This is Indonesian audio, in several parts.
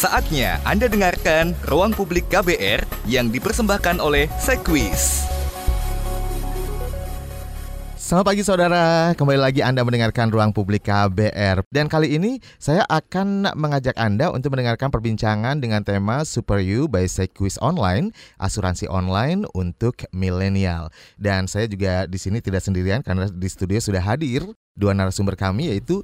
Saatnya Anda dengarkan Ruang Publik KBR yang dipersembahkan oleh Sekwis. Selamat pagi saudara, kembali lagi Anda mendengarkan Ruang Publik KBR. Dan kali ini saya akan mengajak Anda untuk mendengarkan perbincangan dengan tema Super You by Sequis Online Asuransi online untuk milenial. Dan saya juga di sini tidak sendirian karena di studio sudah hadir dua narasumber kami yaitu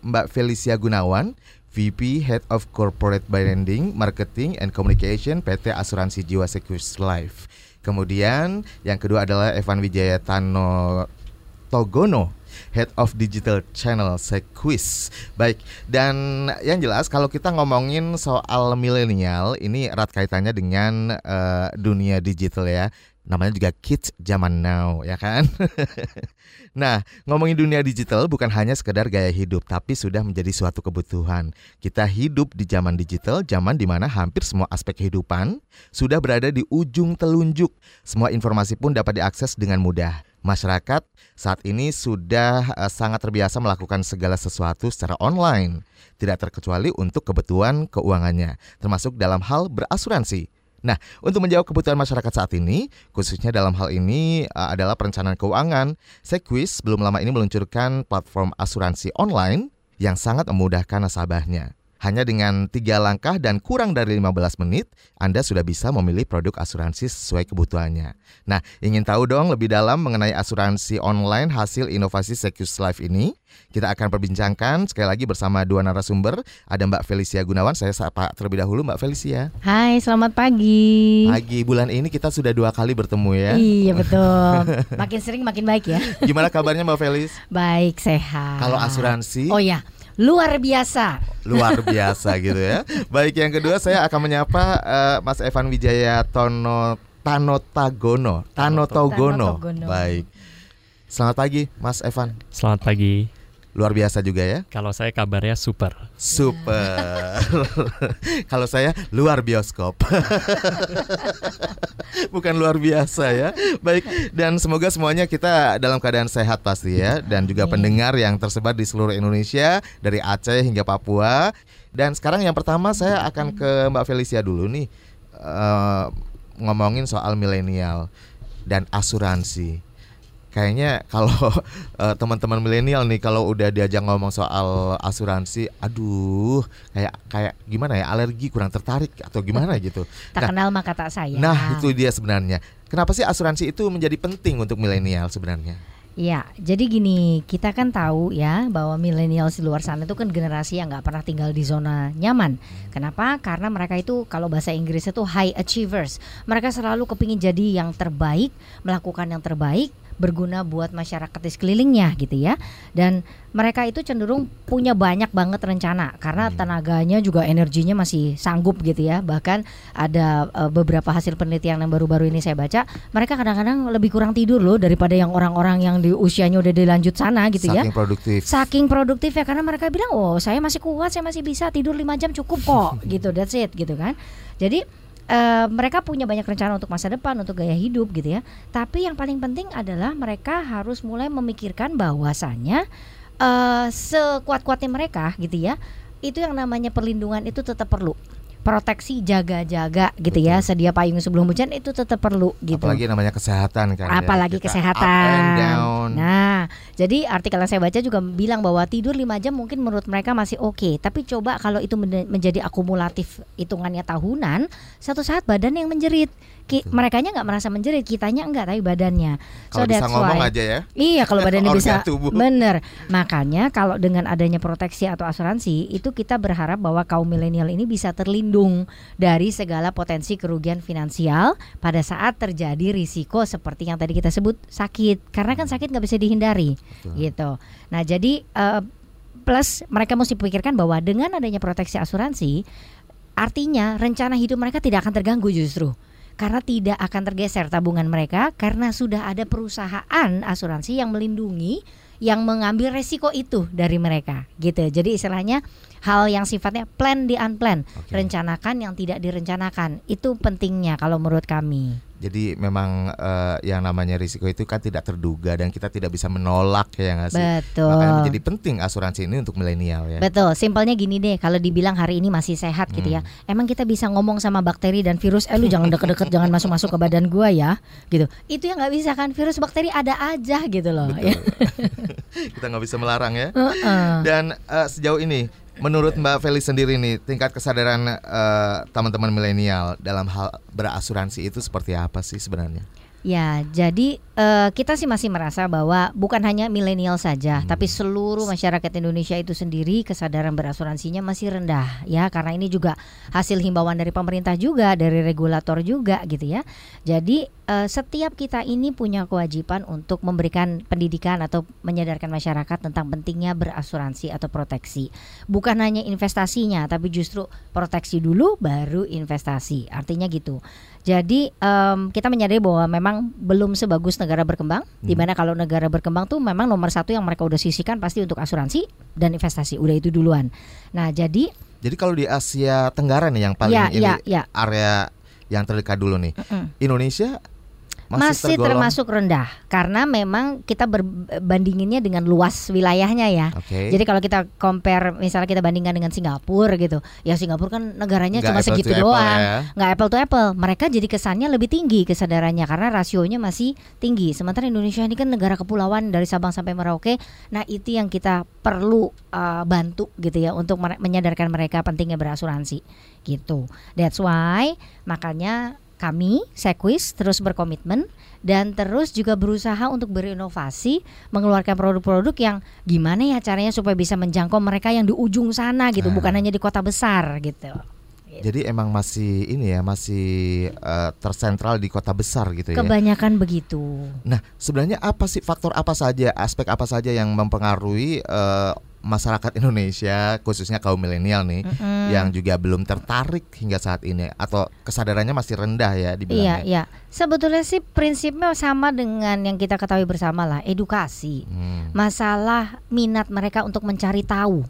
Mbak Felicia Gunawan VP Head of Corporate Branding, Marketing and Communication PT Asuransi Jiwa Sequis Life Kemudian yang kedua adalah Evan Wijaya Tano Togono Head of Digital Channel Sequis. Baik, dan yang jelas kalau kita ngomongin soal milenial ini erat kaitannya dengan uh, dunia digital ya. Namanya juga kids zaman now ya kan. nah, ngomongin dunia digital bukan hanya sekedar gaya hidup tapi sudah menjadi suatu kebutuhan. Kita hidup di zaman digital, zaman di mana hampir semua aspek kehidupan sudah berada di ujung telunjuk. Semua informasi pun dapat diakses dengan mudah masyarakat saat ini sudah uh, sangat terbiasa melakukan segala sesuatu secara online, tidak terkecuali untuk kebutuhan keuangannya, termasuk dalam hal berasuransi. Nah, untuk menjawab kebutuhan masyarakat saat ini, khususnya dalam hal ini uh, adalah perencanaan keuangan, Sequis belum lama ini meluncurkan platform asuransi online yang sangat memudahkan nasabahnya. Hanya dengan tiga langkah dan kurang dari 15 menit, Anda sudah bisa memilih produk asuransi sesuai kebutuhannya. Nah, ingin tahu dong lebih dalam mengenai asuransi online hasil inovasi Secus Life ini? Kita akan perbincangkan sekali lagi bersama dua narasumber. Ada Mbak Felicia Gunawan, saya sapa terlebih dahulu Mbak Felicia. Hai, selamat pagi. Pagi, bulan ini kita sudah dua kali bertemu ya. Iya betul. makin sering makin baik ya. Gimana kabarnya Mbak Felis? Baik, sehat. Kalau asuransi? Oh ya, luar biasa. Luar biasa gitu ya. Baik, yang kedua saya akan menyapa uh, Mas Evan Wijaya Tono Tano Tagono, Tano Togono. Baik. Selamat pagi, Mas Evan. Selamat pagi. Luar biasa juga ya. Kalau saya kabarnya super. Super. Kalau saya luar bioskop. Bukan luar biasa ya. Baik, dan semoga semuanya kita dalam keadaan sehat pasti ya dan juga pendengar yang tersebar di seluruh Indonesia dari Aceh hingga Papua. Dan sekarang yang pertama saya akan ke Mbak Felicia dulu nih. Uh, ngomongin soal milenial dan asuransi kayaknya kalau uh, teman-teman milenial nih kalau udah diajak ngomong soal asuransi, aduh, kayak kayak gimana ya alergi kurang tertarik atau gimana gitu. Tak nah, kenal maka tak sayang. Nah itu dia sebenarnya. Kenapa sih asuransi itu menjadi penting untuk milenial sebenarnya? Ya, jadi gini, kita kan tahu ya bahwa milenial di luar sana itu kan generasi yang nggak pernah tinggal di zona nyaman. Kenapa? Karena mereka itu kalau bahasa Inggris itu high achievers. Mereka selalu kepingin jadi yang terbaik, melakukan yang terbaik, berguna buat masyarakat di sekelilingnya gitu ya. Dan mereka itu cenderung punya banyak banget rencana karena hmm. tenaganya juga energinya masih sanggup gitu ya. Bahkan ada uh, beberapa hasil penelitian yang baru-baru ini saya baca, mereka kadang-kadang lebih kurang tidur loh daripada yang orang-orang yang di usianya udah dilanjut sana gitu Saking ya. Saking produktif. Saking produktif ya karena mereka bilang, "Oh, saya masih kuat, saya masih bisa tidur 5 jam cukup kok." gitu. That's it gitu kan. Jadi uh, mereka punya banyak rencana untuk masa depan, untuk gaya hidup gitu ya. Tapi yang paling penting adalah mereka harus mulai memikirkan bahwasannya uh, sekuat-kuatnya mereka gitu ya, itu yang namanya perlindungan itu tetap perlu proteksi jaga-jaga gitu ya sedia payung sebelum hujan itu tetap perlu gitu apalagi namanya kesehatan kan ya. apalagi ya. kesehatan nah jadi artikel yang saya baca juga bilang bahwa tidur 5 jam mungkin menurut mereka masih oke okay. tapi coba kalau itu menjadi akumulatif hitungannya tahunan satu saat badan yang menjerit ki, mereka nggak merasa menjerit, kitanya enggak tapi badannya. So kalau bisa ngomong why, aja ya. Iya, kalau badannya bisa. Tubuh. Bener. Makanya kalau dengan adanya proteksi atau asuransi itu kita berharap bahwa kaum milenial ini bisa terlindung dari segala potensi kerugian finansial pada saat terjadi risiko seperti yang tadi kita sebut sakit. Karena kan sakit nggak bisa dihindari, Betul. gitu. Nah, jadi uh, plus mereka mesti pikirkan bahwa dengan adanya proteksi asuransi artinya rencana hidup mereka tidak akan terganggu justru karena tidak akan tergeser tabungan mereka karena sudah ada perusahaan asuransi yang melindungi yang mengambil resiko itu dari mereka gitu. Jadi istilahnya hal yang sifatnya plan di unplan, okay. rencanakan yang tidak direncanakan. Itu pentingnya kalau menurut kami. Jadi memang uh, yang namanya risiko itu kan tidak terduga dan kita tidak bisa menolak ya nggak sih? Betul. Makanya menjadi penting asuransi ini untuk milenial ya. Betul. Simpelnya gini deh, kalau dibilang hari ini masih sehat gitu ya, Hmm. emang kita bisa ngomong sama bakteri dan virus, eh lu jangan deket-deket, jangan masuk-masuk ke badan gua ya, gitu. Itu yang nggak bisa kan, virus bakteri ada aja gitu loh. Betul. Ya. kita nggak bisa melarang ya. Heeh. Dan uh, sejauh ini, menurut Mbak Feli sendiri nih, tingkat kesadaran uh, teman-teman milenial dalam hal berasuransi itu seperti apa sih sebenarnya? Ya, jadi eh, kita sih masih merasa bahwa bukan hanya milenial saja, Hmm. tapi seluruh masyarakat Indonesia itu sendiri kesadaran berasuransinya masih rendah ya, karena ini juga hasil himbauan dari pemerintah juga, dari regulator juga gitu ya. Jadi eh, setiap kita ini punya kewajiban untuk memberikan pendidikan atau menyadarkan masyarakat tentang pentingnya berasuransi atau proteksi. Bukan hanya investasinya, tapi justru proteksi dulu baru investasi. Artinya gitu. Jadi em, kita menyadari bahwa memang belum sebagus negara berkembang, di mana kalau negara berkembang tuh memang nomor satu yang mereka udah sisihkan pasti untuk asuransi dan investasi, udah itu duluan. Nah jadi Jadi kalau di Asia Tenggara nih yang paling ya ini ya ya area yang terdekat dulu nih, Mm-mm. Indonesia masih, masih, termasuk rendah karena memang kita berbandinginnya dengan luas wilayahnya ya. Oke. Jadi kalau kita compare misalnya kita bandingkan dengan Singapura gitu, ya Singapura kan negaranya Nggak cuma segitu doang, ya. nggak apple to apple. Mereka jadi kesannya lebih tinggi kesadarannya karena rasionya masih tinggi. Sementara Indonesia ini kan negara kepulauan dari Sabang sampai Merauke. Nah itu yang kita perlu uh, bantu gitu ya untuk menyadarkan mereka pentingnya berasuransi gitu. That's why makanya kami Sequis terus berkomitmen dan terus juga berusaha untuk berinovasi mengeluarkan produk-produk yang gimana ya caranya supaya bisa menjangkau mereka yang di ujung sana gitu Ah. bukan hanya di kota besar gitu. Jadi emang masih ini ya masih eh, tersentral di kota besar gitu ya. Kebanyakan begitu. Nah, sebenarnya apa sih faktor apa saja, aspek apa saja yang mempengaruhi eh, masyarakat Indonesia khususnya kaum milenial nih Mm-mm. yang juga belum tertarik hingga saat ini atau kesadarannya masih rendah ya Iya, dibilangnya. iya. Sebetulnya sih prinsipnya sama dengan yang kita ketahui bersama lah, edukasi. Hmm. Masalah minat mereka untuk mencari tahu,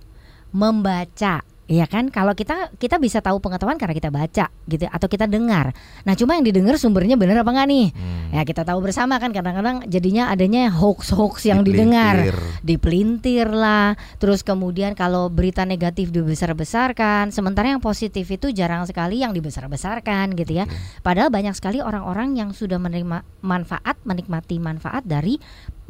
membaca. Iya kan, kalau kita kita bisa tahu pengetahuan karena kita baca gitu atau kita dengar. Nah, cuma yang didengar sumbernya benar apa enggak nih? Hmm. Ya kita tahu bersama kan kadang-kadang jadinya adanya hoax-hoax yang Dipelintir. didengar, dipelintir lah. Terus kemudian kalau berita negatif dibesar-besarkan, sementara yang positif itu jarang sekali yang dibesar-besarkan gitu ya. Padahal banyak sekali orang-orang yang sudah menerima manfaat, menikmati manfaat dari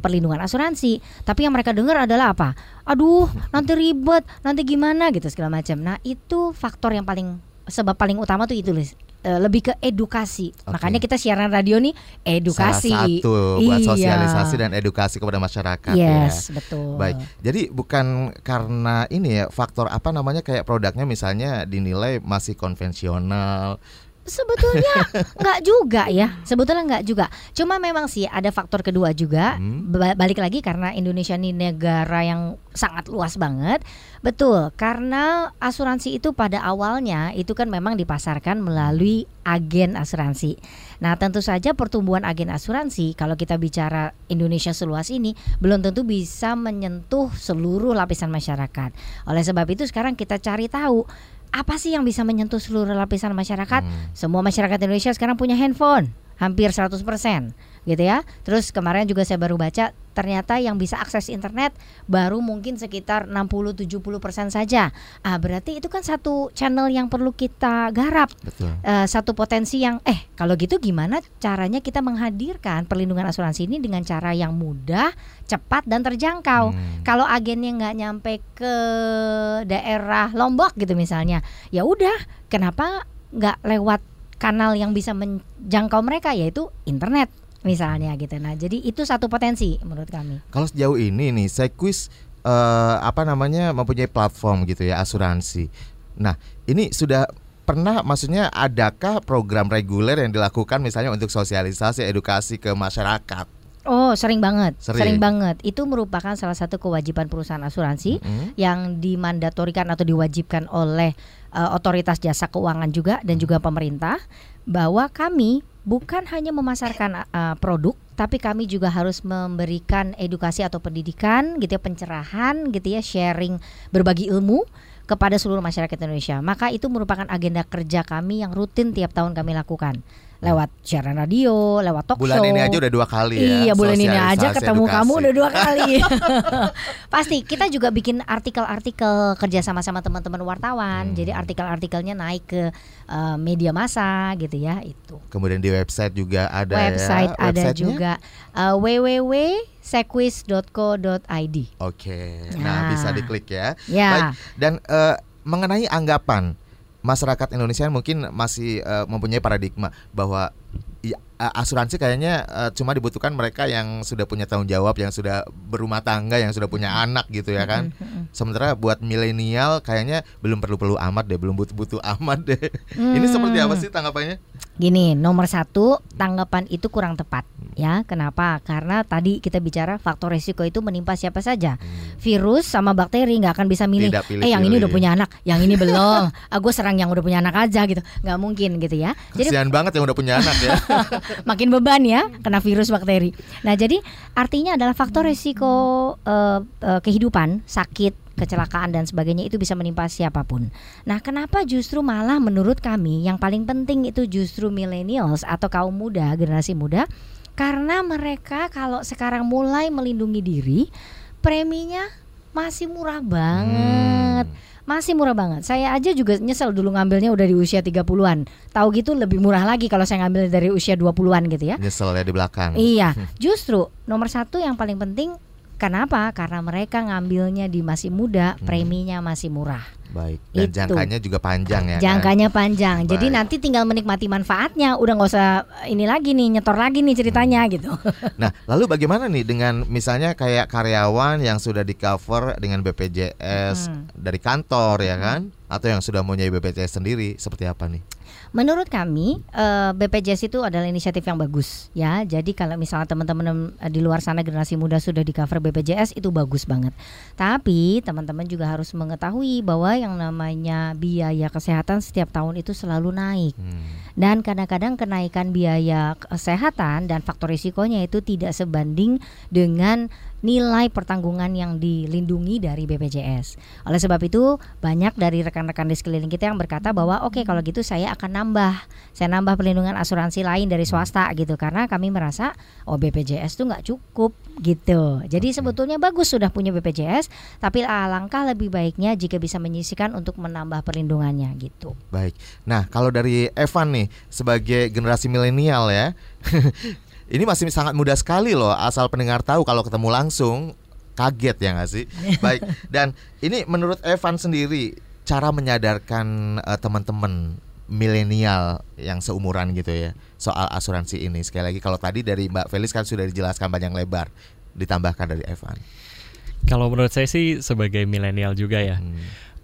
perlindungan asuransi. Tapi yang mereka dengar adalah apa? Aduh, nanti ribet, nanti gimana gitu segala macam. Nah, itu faktor yang paling sebab paling utama tuh itu Lis. Eh, lebih ke edukasi. Oke. Makanya kita siaran radio nih edukasi. Salah satu buat Iya. sosialisasi dan edukasi kepada masyarakat ya. Yes, betul. Baik, jadi bukan karena ini ya faktor apa namanya kayak produknya misalnya dinilai masih konvensional. Sebetulnya nggak juga ya. Sebetulnya nggak juga. Cuma memang sih ada faktor kedua juga. Hmm. Ba- Balik lagi karena Indonesia ini negara yang sangat luas banget. Betul, karena asuransi itu pada awalnya itu kan memang dipasarkan melalui agen asuransi. Nah, tentu saja pertumbuhan agen asuransi kalau kita bicara Indonesia seluas ini belum tentu bisa menyentuh seluruh lapisan masyarakat. Oleh sebab itu sekarang kita cari tahu apa sih yang bisa menyentuh seluruh lapisan masyarakat? Hmm. Semua masyarakat Indonesia sekarang punya handphone, hampir 100% gitu ya. Terus kemarin juga saya baru baca ternyata yang bisa akses internet baru mungkin sekitar 60-70% saja. Ah, berarti itu kan satu channel yang perlu kita garap. Betul. Eh, satu potensi yang eh kalau gitu gimana caranya kita menghadirkan perlindungan asuransi ini dengan cara yang mudah, cepat dan terjangkau. Hmm. Kalau agennya nggak nyampe ke daerah Lombok gitu misalnya, ya udah kenapa nggak lewat kanal yang bisa menjangkau mereka yaitu internet misalnya gitu. Nah jadi itu satu potensi menurut kami. Kalau sejauh ini nih, Sequis eh, apa namanya mempunyai platform gitu ya asuransi. Nah, ini sudah pernah maksudnya adakah program reguler yang dilakukan misalnya untuk sosialisasi edukasi ke masyarakat? Oh sering banget, Sering. banget. Itu merupakan salah satu kewajiban perusahaan asuransi Mm-mm. yang dimandatorikan atau diwajibkan oleh uh, otoritas jasa keuangan juga dan juga pemerintah bahwa kami bukan hanya memasarkan uh, produk tapi kami juga harus memberikan edukasi atau pendidikan gitu ya pencerahan gitu ya sharing berbagi ilmu kepada seluruh masyarakat Indonesia. Maka itu merupakan agenda kerja kami yang rutin tiap tahun kami lakukan. Lewat siaran radio, lewat talk bulan show. ini aja udah dua kali ya. Iya, bulan ini aja ketemu edukasi. kamu udah dua kali. Pasti kita juga bikin artikel-artikel kerja sama sama teman-teman wartawan. Hmm. Jadi artikel-artikelnya naik ke eh, media massa gitu ya itu. Kemudian di website juga ada Website ya. ada juga uh, www.sequis.co.id. Oke. Ya. Nah, bisa diklik ya. Ya. Baik. Dan eh, mengenai anggapan masyarakat Indonesia mungkin masih eh, mempunyai paradigma bahwa ya, eh, asuransi kayaknya eh, cuma dibutuhkan mereka yang sudah punya tanggung jawab, yang sudah berumah tangga, yang sudah punya anak gitu ya kan. Sementara buat milenial kayaknya belum perlu-perlu amat deh, belum butuh-butuh amat deh. Ini seperti apa sih tanggapannya? Gini, nomor satu tanggapan itu kurang tepat ya. Kenapa? Karena tadi kita bicara faktor risiko itu menimpa siapa saja. Virus sama bakteri nggak akan bisa milih. Tidak pilih-pilih. eh yang ini udah punya anak, yang ini belum. ah gue serang yang udah punya anak aja gitu. Nggak mungkin gitu ya. Jadi Kasihan banget yang udah punya anak ya. makin beban ya kena virus bakteri. Nah jadi artinya adalah faktor risiko eh, eh, kehidupan sakit kecelakaan dan sebagainya itu bisa menimpa siapa pun. Nah, kenapa justru malah menurut kami yang paling penting itu justru millennials atau kaum muda, generasi muda karena mereka kalau sekarang mulai melindungi diri, preminya masih murah banget. Masih murah banget. Saya aja juga nyesel dulu ngambilnya udah di usia 30-an. Tahu gitu lebih murah lagi kalau saya ngambil dari usia 20-an gitu ya. Nyesel ya di belakang. Iya, justru nomor satu yang paling penting kenapa? Karena mereka ngambilnya di masih muda, preminya masih murah. Baik. Dan Itu. jangkanya juga panjang ya. kan? Jangkanya panjang, jadi Baik. nanti tinggal menikmati manfaatnya. Udah nggak usah ini lagi nih nyetor lagi nih ceritanya gitu. Nah, lalu bagaimana nih dengan misalnya kayak karyawan yang sudah di cover dengan BPJS Hmm. dari kantor ya kan? Atau yang sudah mempunyai BPJS sendiri seperti apa nih? Menurut kami eh, BPJS itu adalah inisiatif yang bagus ya. Jadi kalau misalnya teman-teman eh, di luar sana generasi muda sudah di cover BPJS itu bagus banget. Tapi teman-teman juga harus mengetahui bahwa yang namanya biaya kesehatan setiap tahun itu selalu naik. Hmm. Dan kadang-kadang kenaikan biaya kesehatan dan faktor risikonya itu tidak sebanding dengan nilai pertanggungan yang dilindungi dari BPJS. Oleh sebab itu banyak dari rekan-rekan di sekeliling kita yang berkata bahwa oke kalau gitu saya akan nambah, saya nambah perlindungan asuransi lain dari swasta gitu karena kami merasa oh BPJS tuh nggak cukup gitu. Jadi sebetulnya bagus sudah punya BPJS, tapi alangkah lebih baiknya jika bisa menyisikan untuk menambah perlindungannya gitu. Baik. Nah, kalau dari Evan nih sebagai generasi milenial ya. ini masih sangat mudah sekali loh asal pendengar tahu kalau ketemu langsung kaget ya nggak sih? Baik. Dan ini menurut Evan sendiri cara menyadarkan eh, teman-teman milenial yang seumuran gitu ya soal asuransi ini. Sekali lagi kalau tadi dari Mbak Felis kan sudah dijelaskan panjang lebar, ditambahkan dari Evan. Kalau menurut saya sih sebagai milenial juga ya. Hmm.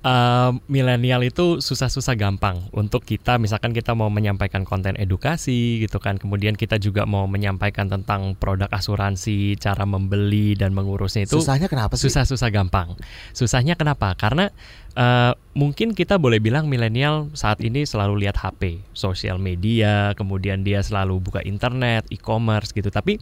Eh, milenial itu susah-susah gampang untuk kita misalkan kita mau menyampaikan konten edukasi gitu kan. Kemudian kita juga mau menyampaikan tentang produk asuransi cara membeli dan mengurusnya itu Susahnya kenapa sih? susah-susah gampang. Susahnya kenapa? Karena eh, mungkin kita boleh bilang milenial saat ini selalu lihat HP sosial media kemudian dia selalu buka internet e-commerce gitu. Tapi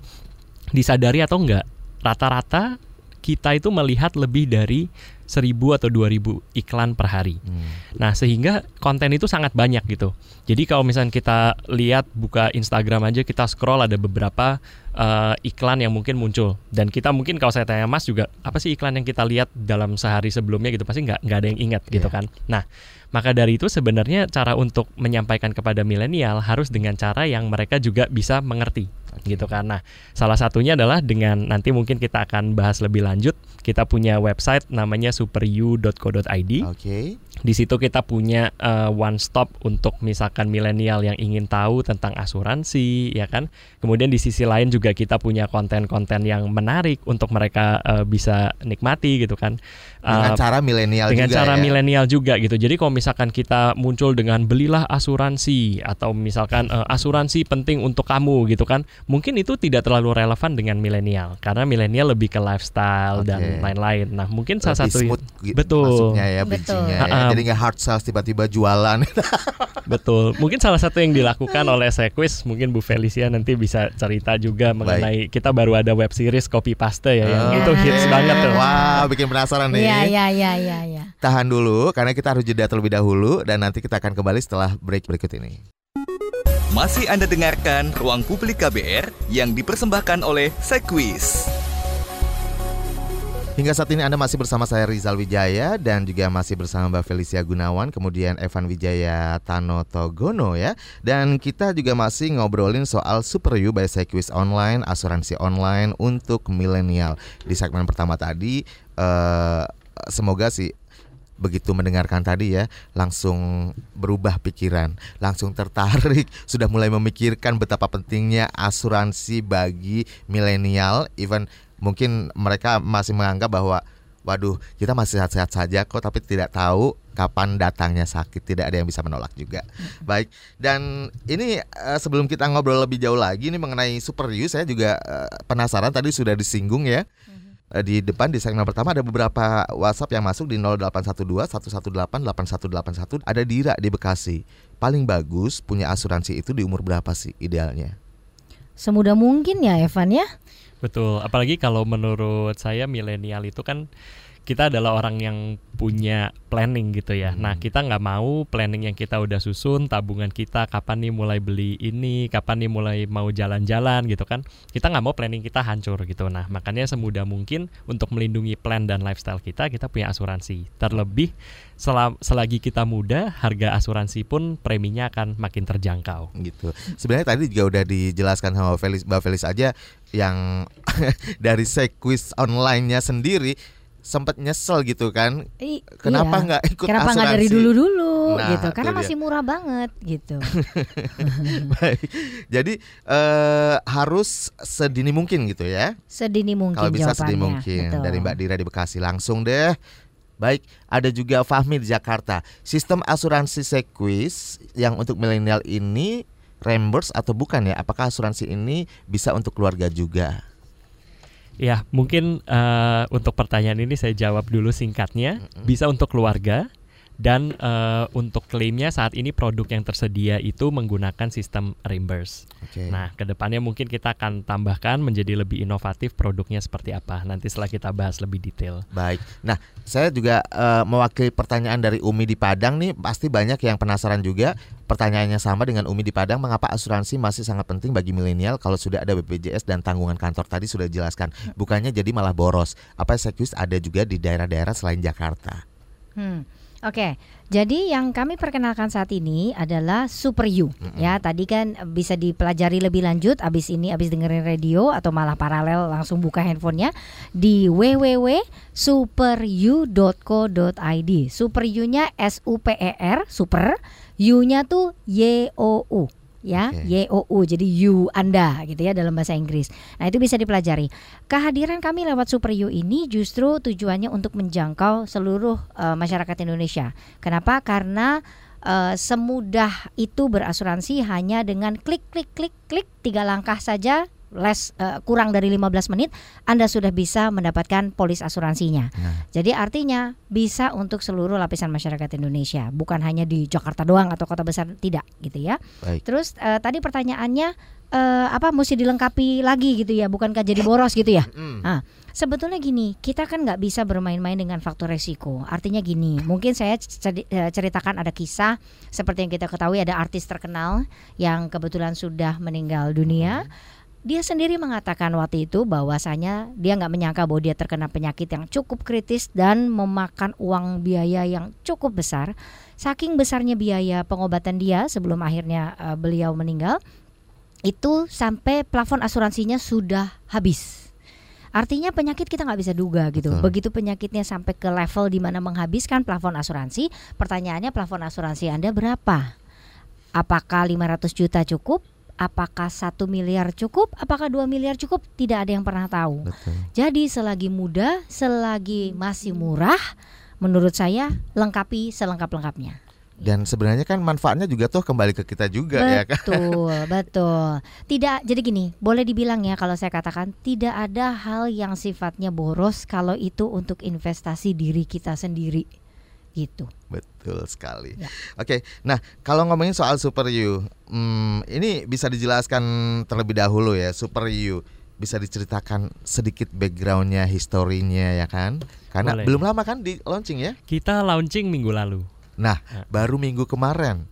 disadari atau enggak rata-rata kita itu melihat lebih dari 1000 atau 2000 iklan per hari. Hmm. Nah, sehingga konten itu sangat banyak gitu. Jadi kalau misalnya kita lihat buka Instagram aja kita scroll ada beberapa eh, iklan yang mungkin muncul dan kita mungkin kalau saya tanya Mas juga apa sih iklan yang kita lihat dalam sehari sebelumnya gitu pasti nggak nggak ada yang ingat gitu Iya. kan. Nah, maka dari itu sebenarnya cara untuk menyampaikan kepada milenial harus dengan cara yang mereka juga bisa mengerti gitu kan. Nah, salah satunya adalah dengan nanti mungkin kita akan bahas lebih lanjut. Kita punya website namanya superu.co.id. Oke. Di situ kita punya eh, one stop untuk misalkan milenial yang ingin tahu tentang asuransi, ya kan. Kemudian di sisi lain juga kita punya konten-konten yang menarik untuk mereka eh, bisa nikmati gitu kan. Dengan Eh, cara milenial dengan juga cara ya. milenial juga gitu. Jadi kalau misalkan kita muncul dengan belilah asuransi atau misalkan eh, asuransi penting untuk kamu gitu kan, mungkin itu tidak terlalu relevan dengan milenial karena milenial lebih ke lifestyle Oke. dan lain-lain. Nah mungkin salah Lebih satu smooth betul masuknya ya Betul. ya. Jadi nggak hard sales tiba-tiba jualan. betul. Mungkin salah satu yang dilakukan oleh Sequis mungkin Bu Felicia nanti bisa cerita juga mengenai kita baru ada web series copy paste ya yang itu hits banget tuh. Wah, bikin penasaran nih. Iya iya iya iya iya. Tahan dulu karena kita harus jeda terlebih dahulu dan nanti kita akan kembali setelah break berikut ini. Masih Anda dengarkan Ruang Publik KBR yang dipersembahkan oleh Sekwis. Hingga saat ini Anda masih bersama saya Rizal Wijaya dan juga masih bersama Mbak Felicia Gunawan, kemudian Evan Wijaya Tanoto Gono ya. Dan kita juga masih ngobrolin soal Super You by Sekwis Online, asuransi online untuk milenial. Di segmen pertama tadi eh, semoga sih begitu mendengarkan tadi ya langsung berubah pikiran, langsung tertarik, sudah mulai memikirkan betapa pentingnya asuransi bagi milenial, even mungkin mereka masih menganggap bahwa waduh kita masih sehat-sehat saja kok tapi tidak tahu kapan datangnya sakit tidak ada yang bisa menolak juga. Baik dan ini uh, sebelum kita ngobrol lebih jauh lagi ini mengenai super you saya juga uh, penasaran tadi sudah disinggung ya. Uh, di depan di segmen pertama ada beberapa WhatsApp yang masuk di 0812 118 8181 ada Dira di Bekasi. Paling bagus punya asuransi itu di umur berapa sih idealnya semudah mungkin ya Evan ya? Betul, apalagi kalau menurut saya milenial itu kan kita adalah orang yang punya planning gitu ya. Nah, hmm. kita nggak mau planning yang kita udah susun, tabungan kita kapan nih mulai beli ini, kapan nih mulai mau jalan-jalan gitu kan. Kita nggak mau planning kita hancur gitu. Nah, makanya semudah mungkin untuk melindungi plan dan lifestyle kita, kita punya asuransi. Terlebih sel selagi kita muda, harga asuransi pun preminya akan makin terjangkau. Gitu. Sebenarnya tadi juga udah dijelaskan sama Felis, Mbak Felis aja yang dari sekuis online-nya sendiri sempat nyesel gitu kan. I, Kenapa iya. nggak ikut Kenapa nggak dari dulu-dulu nah, gitu? Karena masih murah banget gitu. Baik. Jadi uh, harus sedini mungkin gitu ya. Sedini mungkin Kalau bisa jawabannya. sedini mungkin Betul. dari Mbak Dira di Bekasi langsung deh. Baik, ada juga Fahmi di Jakarta. Sistem asuransi Sequis yang untuk milenial ini reimburse atau bukan ya? Apakah asuransi ini bisa untuk keluarga juga? Ya, mungkin uh, untuk pertanyaan ini saya jawab dulu singkatnya. Bisa untuk keluarga dan uh, untuk klaimnya saat ini produk yang tersedia itu menggunakan sistem reimburse. Okay. Nah, ke depannya mungkin kita akan tambahkan menjadi lebih inovatif produknya seperti apa. Nanti setelah kita bahas lebih detail. Baik. Nah, saya juga uh, mewakili pertanyaan dari Umi di Padang nih. Pasti banyak yang penasaran juga. Pertanyaannya sama dengan Umi di Padang. Mengapa asuransi masih sangat penting bagi milenial kalau sudah ada BPJS dan tanggungan kantor tadi sudah dijelaskan. Bukannya jadi malah boros. Apa sekus ada juga di daerah-daerah selain Jakarta? Hmm. Oke, jadi yang kami perkenalkan saat ini adalah Super You. Mm-hmm. Ya, tadi kan bisa dipelajari lebih lanjut abis ini abis dengerin radio atau malah paralel langsung buka handphonenya di www.superu.co.id. Super You-nya S U P E R, super. U-nya tuh Y O U ya okay. YOU jadi you Anda gitu ya dalam bahasa Inggris. Nah, itu bisa dipelajari. Kehadiran kami lewat Super You ini justru tujuannya untuk menjangkau seluruh uh, masyarakat Indonesia. Kenapa? Karena uh, semudah itu berasuransi hanya dengan klik klik klik klik tiga langkah saja less uh, kurang dari 15 menit Anda sudah bisa mendapatkan polis asuransinya. Nah. Jadi artinya bisa untuk seluruh lapisan masyarakat Indonesia, bukan hanya di Jakarta doang atau kota besar tidak gitu ya. Baik. Terus uh, tadi pertanyaannya uh, apa mesti dilengkapi lagi gitu ya, bukankah jadi boros gitu ya? Mm. Nah, sebetulnya gini, kita kan nggak bisa bermain-main dengan faktor resiko. Artinya gini, mungkin saya ceritakan ada kisah seperti yang kita ketahui ada artis terkenal yang kebetulan sudah meninggal dunia. Mm dia sendiri mengatakan waktu itu bahwasanya dia nggak menyangka bahwa dia terkena penyakit yang cukup kritis dan memakan uang biaya yang cukup besar. Saking besarnya biaya pengobatan dia sebelum akhirnya uh, beliau meninggal, itu sampai plafon asuransinya sudah habis. Artinya penyakit kita nggak bisa duga gitu. Betul. Begitu penyakitnya sampai ke level di mana menghabiskan plafon asuransi, pertanyaannya plafon asuransi Anda berapa? Apakah 500 juta cukup? Apakah satu miliar cukup, apakah dua miliar cukup, tidak ada yang pernah tahu. Betul. Jadi selagi muda, selagi masih murah, menurut saya lengkapi selengkap-lengkapnya. Dan sebenarnya kan manfaatnya juga tuh kembali ke kita juga betul, ya kan. Betul, betul. Tidak jadi gini, boleh dibilang ya kalau saya katakan tidak ada hal yang sifatnya boros kalau itu untuk investasi diri kita sendiri gitu. Betul sekali. Ya. Oke, nah kalau ngomongin soal Super You, hmm, ini bisa dijelaskan terlebih dahulu ya Super You. Bisa diceritakan sedikit backgroundnya, historinya ya kan? Karena Boleh. belum lama kan di launching ya? Kita launching minggu lalu. Nah, ya. baru minggu kemarin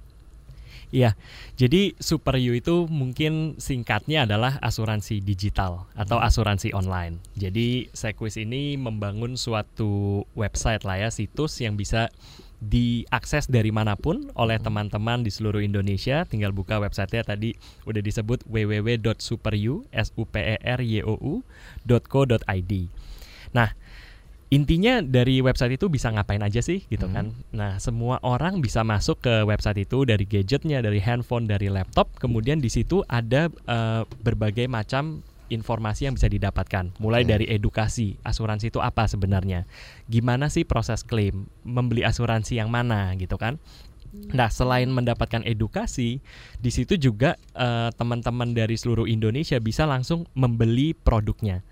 Iya, jadi Super U itu mungkin singkatnya adalah asuransi digital atau hmm. asuransi online. Jadi Sequis ini membangun suatu website lah ya, situs yang bisa diakses dari mana pun oleh hmm. teman-teman di seluruh Indonesia. Tinggal buka websitenya tadi udah disebut p e. Nah, intinya dari website itu bisa ngapain aja sih gitu hmm. kan. Nah, semua orang bisa masuk ke website itu dari gadgetnya, dari handphone, dari laptop. Kemudian di situ ada uh, berbagai macam informasi yang bisa didapatkan. Mulai dari edukasi, asuransi itu apa sebenarnya? Gimana sih proses klaim? Membeli asuransi yang mana gitu kan? Nah, selain mendapatkan edukasi, di situ juga uh, teman-teman dari seluruh Indonesia bisa langsung membeli produknya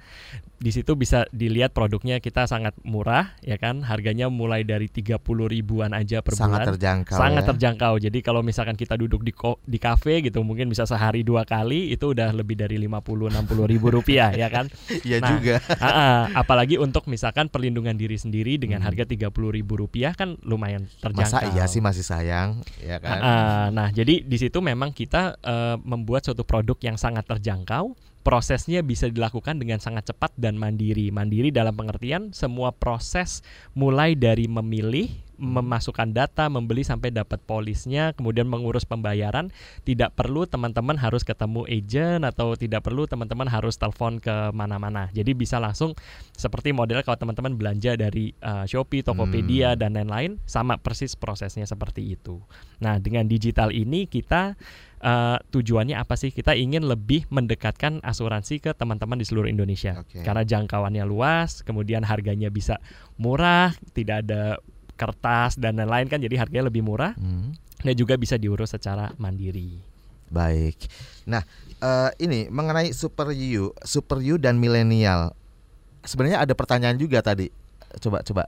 di situ bisa dilihat produknya kita sangat murah ya kan? Harganya mulai dari 30 ribuan aja per sangat bulan. terjangkau sangat ya? terjangkau. Jadi kalau misalkan kita duduk di di kafe gitu mungkin bisa sehari dua kali itu udah lebih dari 50 60 ribu rupiah ya kan? Iya nah, juga. uh, uh, apalagi untuk misalkan perlindungan diri sendiri dengan hmm. harga 30 ribu rupiah kan lumayan terjangkau. masa iya sih masih sayang ya kan? Uh, uh, nah jadi di situ memang kita uh, membuat suatu produk yang sangat terjangkau prosesnya bisa dilakukan dengan sangat cepat dan mandiri. Mandiri dalam pengertian semua proses mulai dari memilih, memasukkan data, membeli sampai dapat polisnya, kemudian mengurus pembayaran, tidak perlu teman-teman harus ketemu agent atau tidak perlu teman-teman harus telepon ke mana-mana. Jadi bisa langsung seperti model kalau teman-teman belanja dari uh, Shopee, Tokopedia hmm. dan lain-lain sama persis prosesnya seperti itu. Nah, dengan digital ini kita uh, tujuannya apa sih? Kita ingin lebih mendekatkan asuransi ke teman-teman di seluruh Indonesia. Okay. Karena jangkauannya luas, kemudian harganya bisa murah, tidak ada kertas dan lain-lain kan jadi harganya lebih murah. Hmm. Dan juga bisa diurus secara mandiri. Baik. Nah, uh, ini mengenai Super U, Super U dan milenial. Sebenarnya ada pertanyaan juga tadi coba coba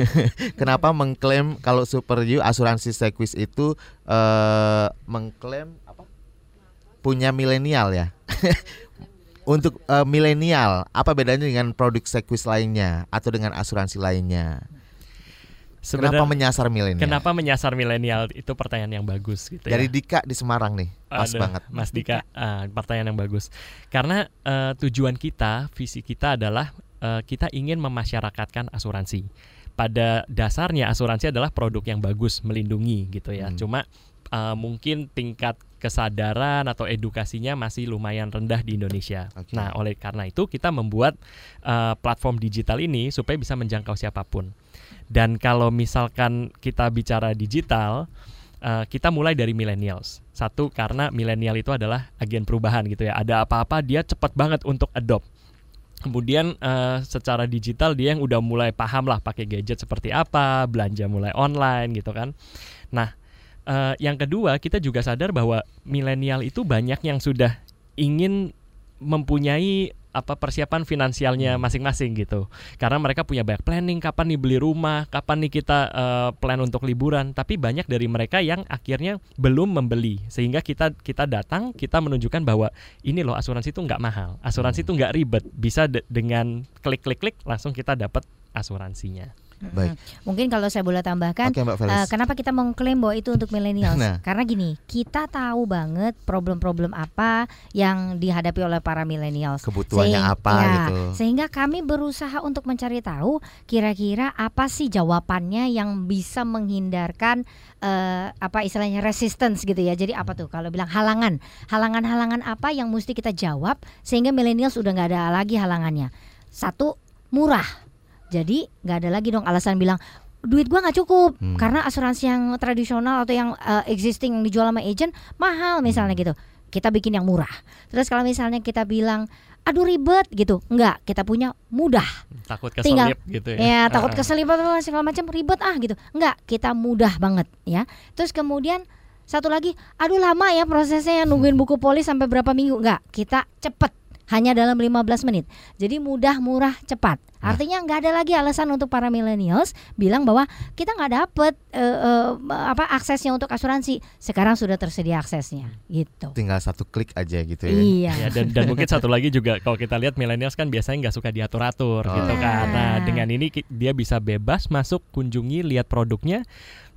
kenapa mengklaim kalau Super U asuransi Sequis itu uh, mengklaim punya milenial ya. Untuk uh, milenial, apa bedanya dengan produk sekuis lainnya atau dengan asuransi lainnya? Sebenarnya, kenapa menyasar milenial? Kenapa menyasar milenial? Itu pertanyaan yang bagus gitu Dari ya. Dika di Semarang nih, pas Aduh, banget. Mas Dika, uh, pertanyaan yang bagus. Karena uh, tujuan kita, visi kita adalah uh, kita ingin memasyarakatkan asuransi. Pada dasarnya asuransi adalah produk yang bagus, melindungi gitu ya. Hmm. Cuma uh, mungkin tingkat kesadaran atau edukasinya masih lumayan rendah di Indonesia. Okay. Nah, oleh karena itu kita membuat uh, platform digital ini supaya bisa menjangkau siapa pun. Dan kalau misalkan kita bicara digital, uh, kita mulai dari millennials. Satu karena milenial itu adalah agen perubahan gitu ya. Ada apa-apa dia cepat banget untuk adopt. Kemudian uh, secara digital dia yang udah mulai paham lah pakai gadget seperti apa, belanja mulai online gitu kan. Nah, uh, yang kedua kita juga sadar bahwa milenial itu banyak yang sudah ingin mempunyai apa persiapan finansialnya hmm. masing-masing gitu. Karena mereka punya banyak planning kapan nih beli rumah kapan nih kita uh, plan untuk liburan. Tapi banyak dari mereka yang akhirnya belum membeli. Sehingga kita kita datang kita menunjukkan bahwa ini loh asuransi itu nggak mahal. Asuransi itu hmm. nggak ribet. Bisa de dengan klik klik klik langsung kita dapat asuransinya Baik. Mungkin kalau saya boleh tambahkan, okay, uh, kenapa kita mengklaim bahwa itu untuk milenial? Nah. Karena gini, kita tahu banget problem-problem apa yang dihadapi oleh para milenial. Kebutuhannya apa ya, gitu. Sehingga kami berusaha untuk mencari tahu kira-kira apa sih jawabannya yang bisa menghindarkan uh, apa istilahnya resistance gitu ya. Jadi apa tuh kalau bilang halangan, halangan-halangan apa yang mesti kita jawab sehingga milenial sudah nggak ada lagi halangannya. Satu murah jadi nggak ada lagi dong alasan bilang duit gua nggak cukup. Hmm. karena asuransi yang tradisional atau yang uh, existing yang dijual sama agent mahal misalnya hmm. gitu. Kita bikin yang murah. Terus kalau misalnya kita bilang aduh ribet gitu. Enggak kita punya mudah. Takut keselip Tinggal, gitu ya. ya takut keselip atau segala macam ribet ah gitu. Enggak kita mudah banget ya. Terus kemudian satu lagi aduh lama ya prosesnya nungguin buku polis sampai berapa minggu. Enggak kita cepet hanya dalam 15 menit. Jadi mudah, murah, cepat. Nah. Artinya nggak ada lagi alasan untuk para millennials bilang bahwa kita nggak dapet uh, uh, apa aksesnya untuk asuransi. Sekarang sudah tersedia aksesnya, gitu. Tinggal satu klik aja gitu ya. Iya. ya, dan dan mungkin satu lagi juga kalau kita lihat millennials kan biasanya nggak suka diatur-atur oh. gitu kan. Nah dengan ini dia bisa bebas masuk, kunjungi, lihat produknya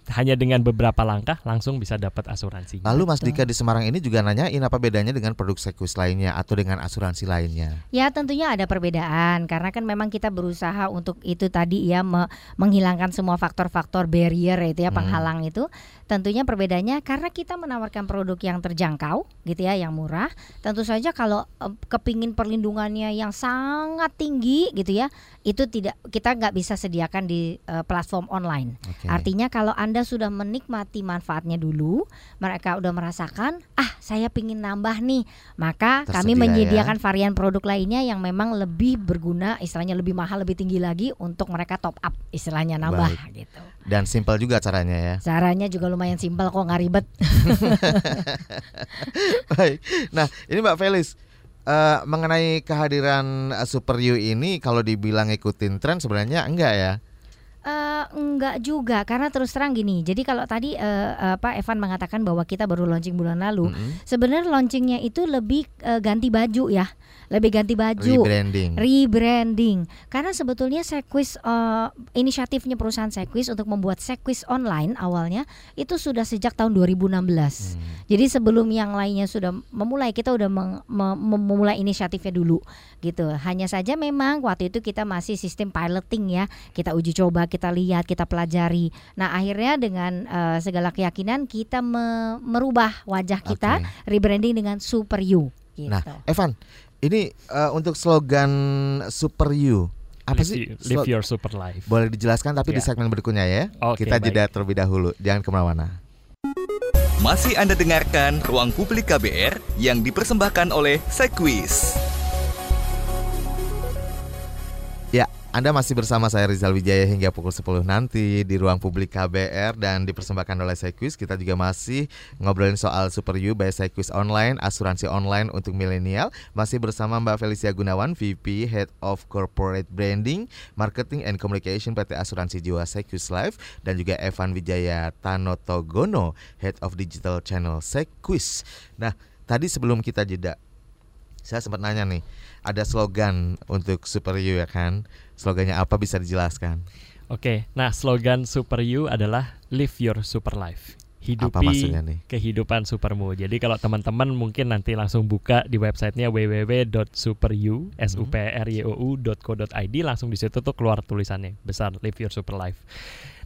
hanya dengan beberapa langkah langsung bisa dapat asuransi. Lalu Mas Dika di Semarang ini juga nanyain apa bedanya dengan produk Sequis lainnya atau dengan asuransi lainnya? Ya tentunya ada perbedaan karena kan memang kita berusaha untuk itu tadi ya me menghilangkan semua faktor-faktor barrier itu ya hmm. penghalang itu. Tentunya perbedaannya karena kita menawarkan produk yang terjangkau gitu ya, yang murah. Tentu saja kalau kepingin perlindungannya yang sangat tinggi gitu ya, itu tidak kita nggak bisa sediakan di uh, platform online. Okay. Artinya kalau anda sudah menikmati manfaatnya dulu, mereka udah merasakan, ah saya pingin nambah nih, maka Tersedia kami menyediakan ya. varian produk lainnya yang memang lebih berguna, istilahnya lebih mahal, lebih tinggi lagi untuk mereka top up, istilahnya nambah Baik. gitu. Dan simpel juga caranya ya. Caranya juga lumayan simpel kok nggak ribet. Baik. Nah, ini Mbak Felis uh, mengenai kehadiran Super U ini kalau dibilang ikutin tren sebenarnya enggak ya? Uh, enggak juga karena terus terang gini. Jadi kalau tadi uh, apa Evan mengatakan bahwa kita baru launching bulan lalu, mm -hmm. sebenarnya launchingnya itu lebih uh, ganti baju ya lebih ganti baju, rebranding, rebranding. Karena sebetulnya Sequis uh, inisiatifnya perusahaan Sequis untuk membuat Sequis online awalnya itu sudah sejak tahun 2016. Hmm. Jadi sebelum yang lainnya sudah memulai, kita udah mem memulai inisiatifnya dulu, gitu. Hanya saja memang waktu itu kita masih sistem piloting ya, kita uji coba, kita lihat, kita pelajari. Nah akhirnya dengan uh, segala keyakinan kita me merubah wajah kita, okay. rebranding dengan Super You. Gitu. Nah, Evan, ini uh, untuk slogan Super You apa live sih? Live your super life. Boleh dijelaskan tapi yeah. di ya. segmen berikutnya ya. Okay, Kita jeda terlebih dahulu. Jangan ke mana-mana. Masih Anda dengarkan Ruang Publik KBR yang dipersembahkan oleh Sequis. Anda masih bersama saya Rizal Wijaya hingga pukul 10 nanti di ruang publik KBR dan dipersembahkan oleh Sequis. Kita juga masih ngobrolin soal Super You by Sequis Online, asuransi online untuk milenial. Masih bersama Mbak Felicia Gunawan, VP Head of Corporate Branding, Marketing and Communication PT Asuransi Jiwa Sequis Life dan juga Evan Wijaya Tanotogono, Head of Digital Channel Sequis. Nah, tadi sebelum kita jeda, saya sempat nanya nih, ada slogan untuk Super You ya kan? Slogannya apa bisa dijelaskan? Oke, nah slogan Super You adalah Live Your Super Life. Hidupi kehidupan supermu. Jadi kalau teman-teman mungkin nanti langsung buka di websitenya www.superu supryu.co.id langsung di situ tuh keluar tulisannya besar Live Your Super Life.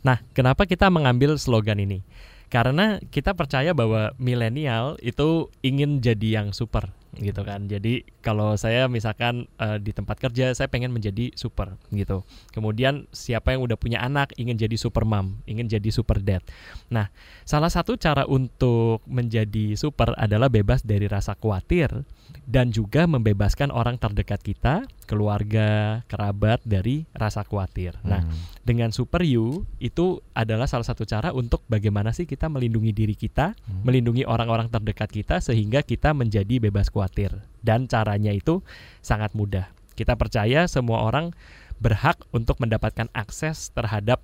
Nah, kenapa kita mengambil slogan ini? Karena kita percaya bahwa milenial itu ingin jadi yang super gitu kan. Jadi kalau saya misalkan uh, di tempat kerja saya pengen menjadi super gitu. Kemudian siapa yang udah punya anak ingin jadi super mom, ingin jadi super dad. Nah, salah satu cara untuk menjadi super adalah bebas dari rasa khawatir dan juga membebaskan orang terdekat kita, keluarga, kerabat dari rasa khawatir. Nah, hmm. Nah, dengan Super You itu adalah salah satu cara untuk bagaimana sih kita melindungi diri kita, hmm. melindungi orang-orang terdekat kita sehingga kita menjadi bebas khawatir. Dan caranya itu sangat mudah. Kita percaya semua orang berhak untuk mendapatkan akses terhadap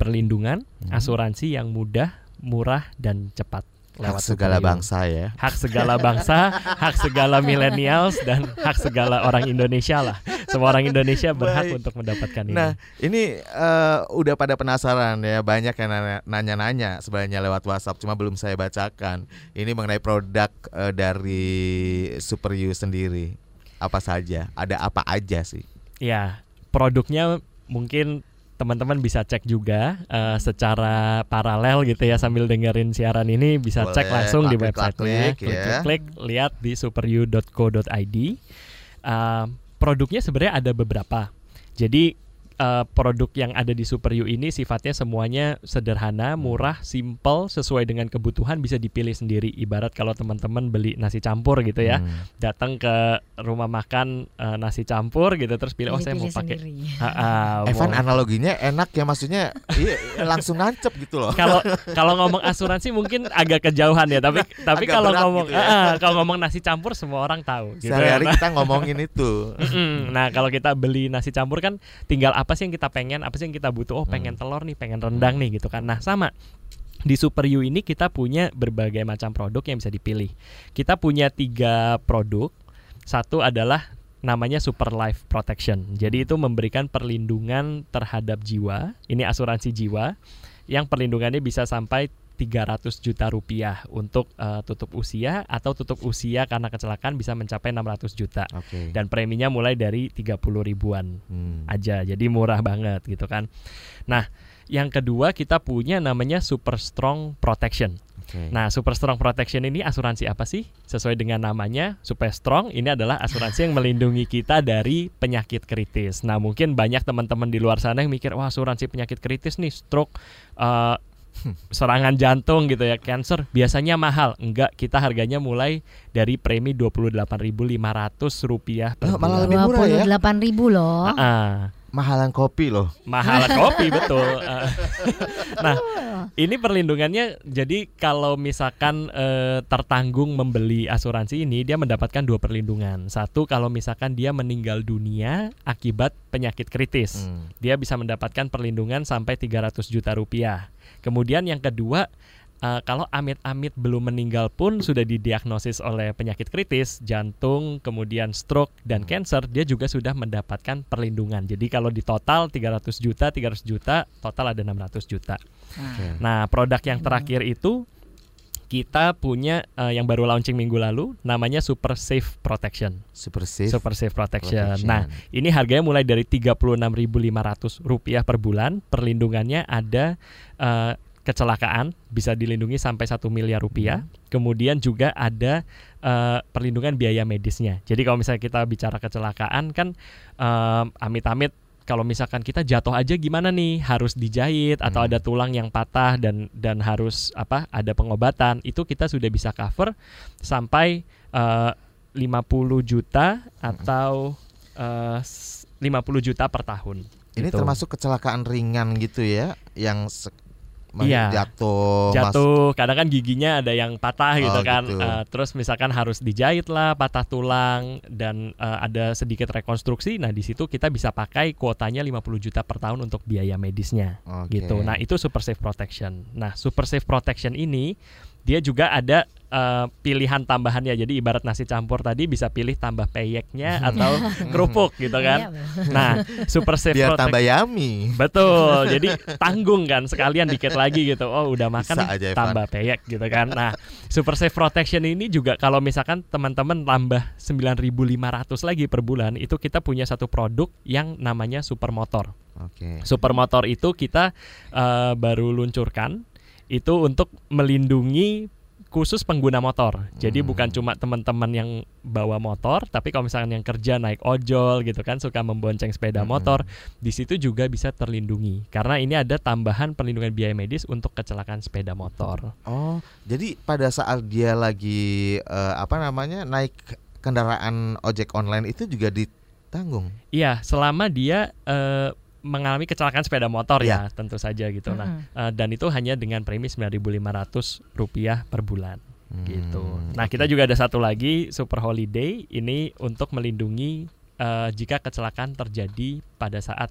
perlindungan, hmm. asuransi yang mudah, murah dan cepat lewat hak segala bangsa ya. Hak segala bangsa, hak segala millennials dan hak segala orang Indonesia lah. Semua orang Indonesia berhak Baik. untuk mendapatkan ini. Nah, ini uh, udah pada penasaran ya, banyak yang nanya-nanya sebenarnya lewat WhatsApp cuma belum saya bacakan. Ini mengenai produk uh, dari Super You sendiri. Apa saja? Ada apa aja sih? Ya, produknya mungkin teman-teman bisa cek juga uh, secara paralel gitu ya sambil dengerin siaran ini bisa Boleh, cek langsung di websitenya. klik, ya. klik lihat di superu.co.id uh, produknya sebenarnya ada beberapa. Jadi uh, produk yang ada di Super U ini sifatnya semuanya sederhana, murah, simple, sesuai dengan kebutuhan bisa dipilih sendiri. Ibarat kalau teman-teman beli nasi campur gitu ya, hmm. datang ke rumah makan uh, nasi campur gitu terus pilih oh saya mau pakai. Uh, Evan analoginya enak ya maksudnya iya, langsung nancep gitu loh. Kalau kalau ngomong asuransi mungkin agak kejauhan ya, tapi tapi kalau ngomong gitu ya. uh, kalau ngomong nasi campur semua orang tahu. Gitu Sehari-hari ya. kita ngomongin itu. nah kalau kita beli nasi campur kan tinggal apa sih yang kita pengen apa sih yang kita butuh? Oh pengen hmm. telur nih pengen rendang nih gitu kan. Nah sama. Di Super U ini kita punya berbagai macam produk yang bisa dipilih. Kita punya tiga produk. Satu adalah namanya Super Life Protection. Jadi itu memberikan perlindungan terhadap jiwa. Ini asuransi jiwa. Yang perlindungannya bisa sampai 300 juta rupiah untuk uh, tutup usia atau tutup usia karena kecelakaan bisa mencapai 600 juta. Okay. Dan preminya mulai dari 30 ribuan hmm. aja. Jadi murah banget gitu kan. Nah, yang kedua kita punya namanya Super Strong Protection. Okay. Nah, Super Strong Protection ini asuransi apa sih? Sesuai dengan namanya, Super Strong ini adalah asuransi yang melindungi kita dari penyakit kritis. Nah, mungkin banyak teman-teman di luar sana yang mikir, wah asuransi penyakit kritis nih, stroke, uh, serangan jantung gitu ya, cancer biasanya mahal. Enggak, kita harganya mulai dari premi 28.500 rupiah per oh, malah lebih murah ya. 28.000 loh. Uh -uh mahalan kopi loh. Mahalan kopi betul. nah, ini perlindungannya jadi kalau misalkan eh, tertanggung membeli asuransi ini dia mendapatkan dua perlindungan. Satu kalau misalkan dia meninggal dunia akibat penyakit kritis. Hmm. Dia bisa mendapatkan perlindungan sampai 300 juta rupiah. Kemudian yang kedua uh, kalau amit-amit belum meninggal pun sudah didiagnosis oleh penyakit kritis, jantung, kemudian stroke dan hmm. cancer, dia juga sudah mendapatkan perlindungan. Jadi kalau di total 300 juta, 300 juta, total ada 600 juta. Okay. Nah, produk yang terakhir itu kita punya uh, yang baru launching minggu lalu namanya Super Safe Protection. Super Safe. Super Safe Protection. Protection. Nah, ini harganya mulai dari Rp36.500 per bulan. Perlindungannya ada uh, kecelakaan bisa dilindungi sampai satu miliar rupiah. Hmm. Kemudian juga ada uh, perlindungan biaya medisnya. Jadi kalau misalnya kita bicara kecelakaan kan amit amit-amit kalau misalkan kita jatuh aja gimana nih harus dijahit atau hmm. ada tulang yang patah dan dan harus apa ada pengobatan itu kita sudah bisa cover sampai uh, eh, 50 juta atau uh, 50 juta per tahun. Ini gitu. termasuk kecelakaan ringan gitu ya yang iya. jatuh jatuh mas... kadang kan giginya ada yang patah oh, gitu kan gitu. Uh, terus misalkan harus dijahit lah patah tulang dan uh, ada sedikit rekonstruksi nah di situ kita bisa pakai kuotanya 50 juta per tahun untuk biaya medisnya okay. gitu nah itu super safe protection nah super safe protection ini dia juga ada uh, pilihan tambahannya. Jadi ibarat nasi campur tadi bisa pilih tambah peyeknya atau kerupuk gitu kan. Iya, nah, super safe Biar protect. tambah yummy. Betul. Jadi tanggung kan sekalian dikit lagi gitu. Oh, udah makan aja, tambah peyek gitu kan. Nah, super safe protection ini juga kalau misalkan teman-teman tambah 9.500 lagi per bulan itu kita punya satu produk yang namanya super motor. Oke. Okay. Super motor itu kita uh, baru luncurkan itu untuk melindungi khusus pengguna motor. Jadi hmm. bukan cuma teman-teman yang bawa motor, tapi kalau misalnya yang kerja naik ojol gitu kan suka membonceng sepeda hmm. motor, di situ juga bisa terlindungi. Karena ini ada tambahan perlindungan biaya medis untuk kecelakaan sepeda motor. Oh, jadi pada saat dia lagi uh, apa namanya naik kendaraan ojek online itu juga ditanggung? Iya, selama dia uh, mengalami kecelakaan sepeda motor ya, ya tentu saja gitu. Hmm. Nah, uh, dan itu hanya dengan premi 9.500 rupiah per bulan. Hmm, gitu. Nah, okay. kita juga ada satu lagi Super Holiday ini untuk melindungi uh, jika kecelakaan terjadi pada saat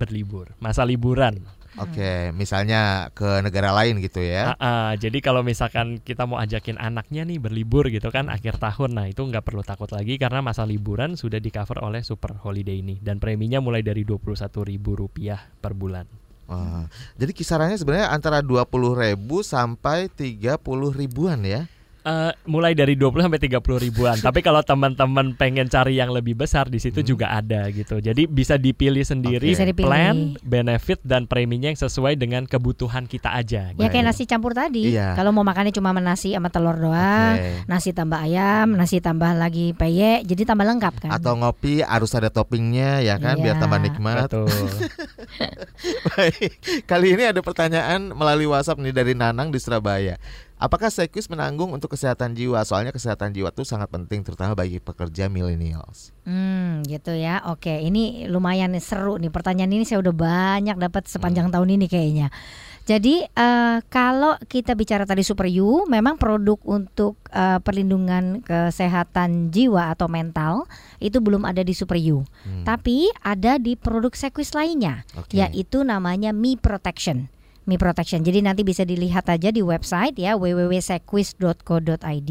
berlibur, masa liburan. Oke, okay, misalnya ke negara lain gitu ya. Uh, uh, jadi kalau misalkan kita mau ajakin anaknya nih berlibur gitu kan akhir tahun, nah itu nggak perlu takut lagi karena masa liburan sudah di cover oleh Super Holiday ini dan preminya mulai dari dua puluh satu ribu rupiah per bulan. Wah, jadi kisarannya sebenarnya antara dua puluh ribu sampai tiga puluh ribuan ya? Uh, mulai dari 20 sampai 30 ribuan. Tapi kalau teman-teman pengen cari yang lebih besar di situ hmm. juga ada gitu. Jadi bisa dipilih sendiri okay. bisa dipilih. plan, benefit dan preminya yang sesuai dengan kebutuhan kita aja. Ya kayak nasi campur tadi. Iya. Kalau mau makannya cuma nasi sama telur doang, okay. nasi tambah ayam, nasi tambah lagi peyek, jadi tambah lengkap kan. Atau ngopi harus ada toppingnya ya kan iya. biar tambah nikmat. Betul. Baik. Kali ini ada pertanyaan melalui WhatsApp nih dari Nanang di Surabaya. Apakah Sekwis menanggung untuk kesehatan jiwa? Soalnya kesehatan jiwa itu sangat penting terutama bagi pekerja millennials. Hmm, gitu ya. Oke, ini lumayan seru nih. Pertanyaan ini saya udah banyak dapat sepanjang hmm. tahun ini kayaknya. Jadi uh, kalau kita bicara tadi Super U, memang produk untuk uh, perlindungan kesehatan jiwa atau mental itu belum ada di Super U, hmm. tapi ada di produk Sequis lainnya, okay. yaitu namanya Me Protection. Mi Protection. Jadi nanti bisa dilihat aja di website ya www.sequis.co.id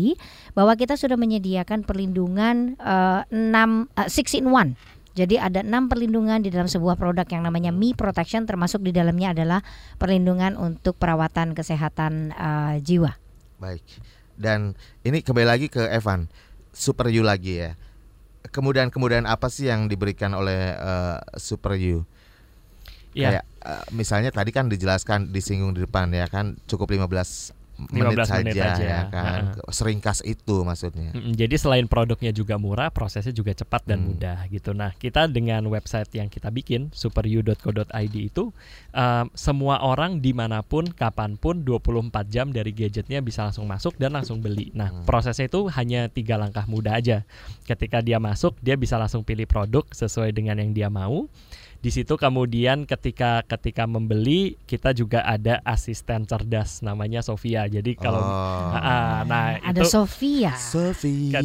bahwa kita sudah menyediakan perlindungan uh, 6 uh, 6 in 1 Jadi ada enam perlindungan di dalam sebuah produk yang namanya Mi Protection, termasuk di dalamnya adalah perlindungan untuk perawatan kesehatan uh, jiwa. Baik. Dan ini kembali lagi ke Evan, Super You lagi ya. Kemudian-kemudian apa sih yang diberikan oleh uh, Super You? Ya. Kayak uh, misalnya tadi kan dijelaskan disinggung di depan ya kan cukup 15 menit 15 saja menit aja. ya kan. Uh -huh. Seringkas itu maksudnya. Jadi selain produknya juga murah, prosesnya juga cepat dan hmm. mudah gitu. Nah, kita dengan website yang kita bikin superu.co.id itu uh, semua orang di mana pun, kapan pun, 24 jam dari gadgetnya bisa langsung masuk dan langsung beli. Nah, hmm. prosesnya itu hanya tiga langkah mudah aja. Ketika dia masuk, dia bisa langsung pilih produk sesuai dengan yang dia mau di situ kemudian ketika ketika membeli kita juga ada asisten cerdas namanya Sofia. Jadi kalau oh. uh, nah ada itu Sofia. Sofia.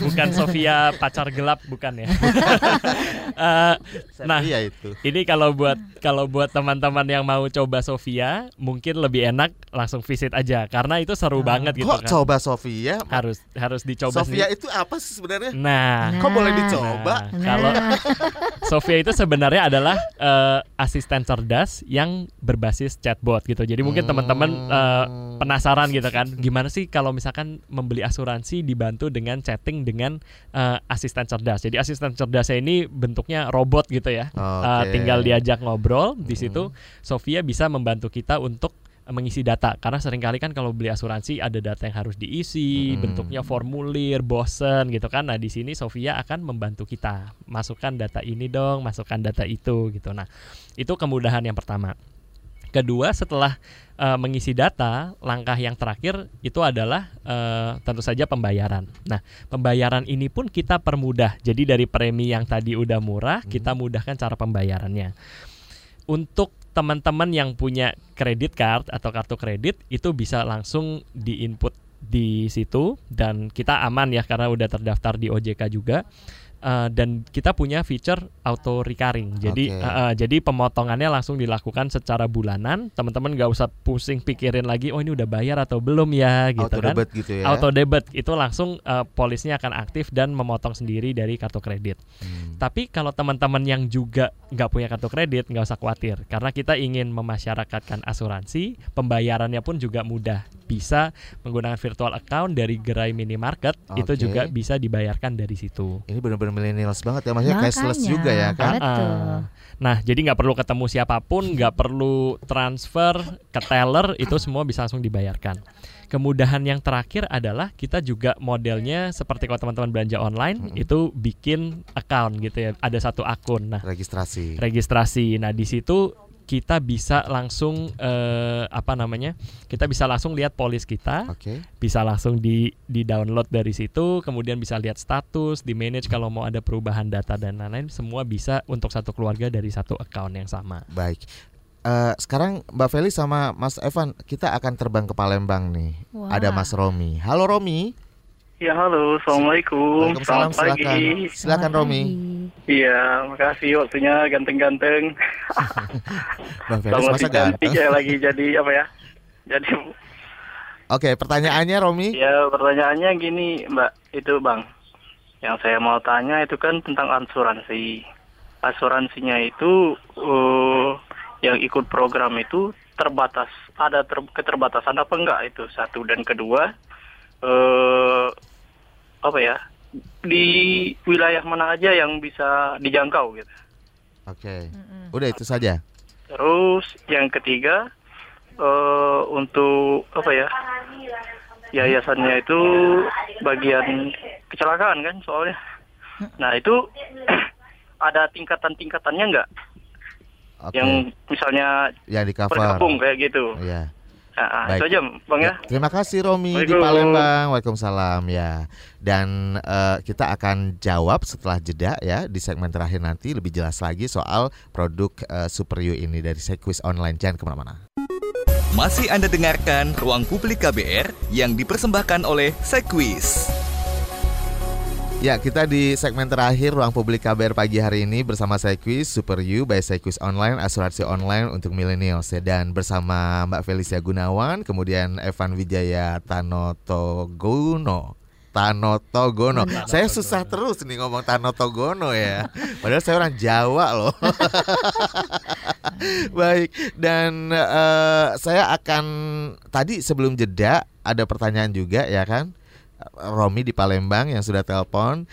bukan Sofia pacar gelap bukan ya. uh, nah itu. Ini kalau buat kalau buat teman-teman yang mau coba Sofia mungkin lebih enak langsung visit aja karena itu seru uh. banget gitu Kok kan. coba Sofia? Harus harus dicoba Sofia sendiri. itu apa sih sebenarnya? Nah, nah. kok boleh dicoba? Nah, kalau Sofia itu sebenarnya sebenarnya adalah uh, asisten cerdas yang berbasis chatbot gitu. Jadi mungkin teman-teman uh, penasaran gitu kan, gimana sih kalau misalkan membeli asuransi dibantu dengan chatting dengan uh, asisten cerdas. Jadi asisten cerdasnya ini bentuknya robot gitu ya. Okay. Uh, tinggal diajak ngobrol di situ, Sofia bisa membantu kita untuk mengisi data. Karena sering kali kan kalau beli asuransi ada data yang harus diisi hmm. bentuknya formulir bosen gitu kan. Nah di sini Sofia akan membantu kita. Masukkan data ini dong masukkan data itu gitu. Nah itu kemudahan yang pertama. Kedua setelah uh, mengisi data langkah yang terakhir itu adalah uh, tentu saja pembayaran. Nah pembayaran ini pun kita permudah. Jadi dari premi yang tadi udah murah hmm. kita mudahkan cara pembayarannya. Untuk teman-teman yang punya kredit card atau kartu kredit itu bisa langsung diinput di situ dan kita aman ya karena udah terdaftar di OJK juga uh, dan kita punya feature auto recurring. Jadi okay. uh, uh, jadi pemotongannya langsung dilakukan secara bulanan. Teman-teman nggak usah pusing pikirin lagi oh ini udah bayar atau belum ya gitu auto kan. Debit gitu ya. Auto debit itu langsung uh, polisnya akan aktif dan memotong sendiri dari kartu kredit. Hmm. Tapi kalau teman-teman yang juga nggak punya kartu kredit nggak usah khawatir karena kita ingin memasyarakatkan asuransi, pembayarannya pun juga mudah. Bisa menggunakan virtual account dari gerai minimarket okay. itu juga bisa dibayarkan dari situ. Ini benar-benar millennials banget ya maksudnya Makanya, cashless juga ya kan. Uh, nah jadi nggak perlu ketemu siapa pun, nggak perlu transfer ke teller itu semua bisa langsung dibayarkan. Kemudahan yang terakhir adalah kita juga modelnya seperti kalau teman-teman belanja online hmm. itu bikin account gitu ya, ada satu akun. Nah, registrasi. Registrasi. Nah, di situ kita bisa langsung uh, apa namanya kita bisa langsung lihat polis kita. Okay. bisa langsung di di download dari situ kemudian bisa lihat status di manage kalau mau ada perubahan data dan lain-lain semua bisa untuk satu keluarga dari satu account yang sama. Baik. Uh, sekarang Mbak Feli sama Mas Evan kita akan terbang ke Palembang nih. Wow. ada Mas Romi. Halo Romi Ya halo, assalamualaikum. Selamat pagi. Silakan, silakan Romi. Iya, makasih waktunya ganteng-ganteng. Bang masa ganteng? Ya, lagi jadi apa ya? Jadi. Oke, pertanyaannya Romi? Ya, pertanyaannya gini, Mbak. Itu Bang, yang saya mau tanya itu kan tentang asuransi. Asuransinya itu uh, yang ikut program itu terbatas, ada ter, keterbatasan apa enggak itu satu dan kedua. Uh, apa ya di wilayah mana aja yang bisa dijangkau gitu. Oke, okay. udah itu saja. Terus yang ketiga uh, untuk apa ya yayasannya itu bagian kecelakaan kan soalnya. Nah itu ada tingkatan-tingkatannya nggak? Okay. Yang misalnya yang di cover. kayak gitu. Iya. Nah, Baik. itu aja Bang ya. Terima kasih Romi di Palembang. Waalaikumsalam ya. Dan uh, kita akan jawab setelah jeda ya di segmen terakhir nanti lebih jelas lagi soal produk uh, Super U ini dari Sequis Online. Jangan ke mana-mana. Masih Anda dengarkan Ruang Publik KBR yang dipersembahkan oleh Sequis. Ya, kita di segmen terakhir Ruang Publik KBR pagi hari ini bersama Sequis Super You by Sequis Online, asuransi online untuk millennials ya. Dan bersama Mbak Felicia Gunawan, kemudian Evan Wijaya Tanoto Guno. Tanotogono. Saya susah terus nih ngomong Tanotogono ya. Padahal saya orang Jawa loh. Baik, dan uh, saya akan tadi sebelum jeda ada pertanyaan juga ya kan. Romi di Palembang yang sudah telepon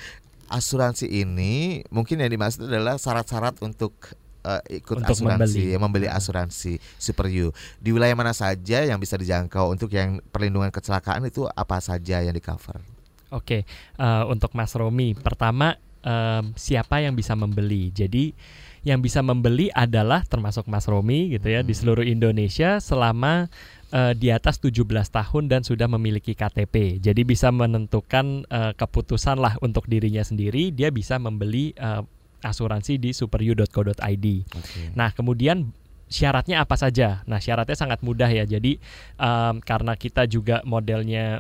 asuransi ini mungkin yang dimaksud adalah syarat-syarat untuk uh, ikut untuk asuransi, membeli. membeli asuransi Super U. Di wilayah mana saja yang bisa dijangkau untuk yang perlindungan kecelakaan itu apa saja yang di cover? Oke, okay. uh, eh, untuk Mas Romi, pertama um, siapa yang bisa membeli? Jadi yang bisa membeli adalah termasuk Mas Romi gitu ya hmm. di seluruh Indonesia selama uh, di atas 17 tahun dan sudah memiliki KTP. Jadi bisa menentukan uh, keputusan lah untuk dirinya sendiri, dia bisa membeli uh, asuransi di superu.co.id. Okay. Nah, kemudian syaratnya apa saja? Nah, syaratnya sangat mudah ya. Jadi um, karena kita juga modelnya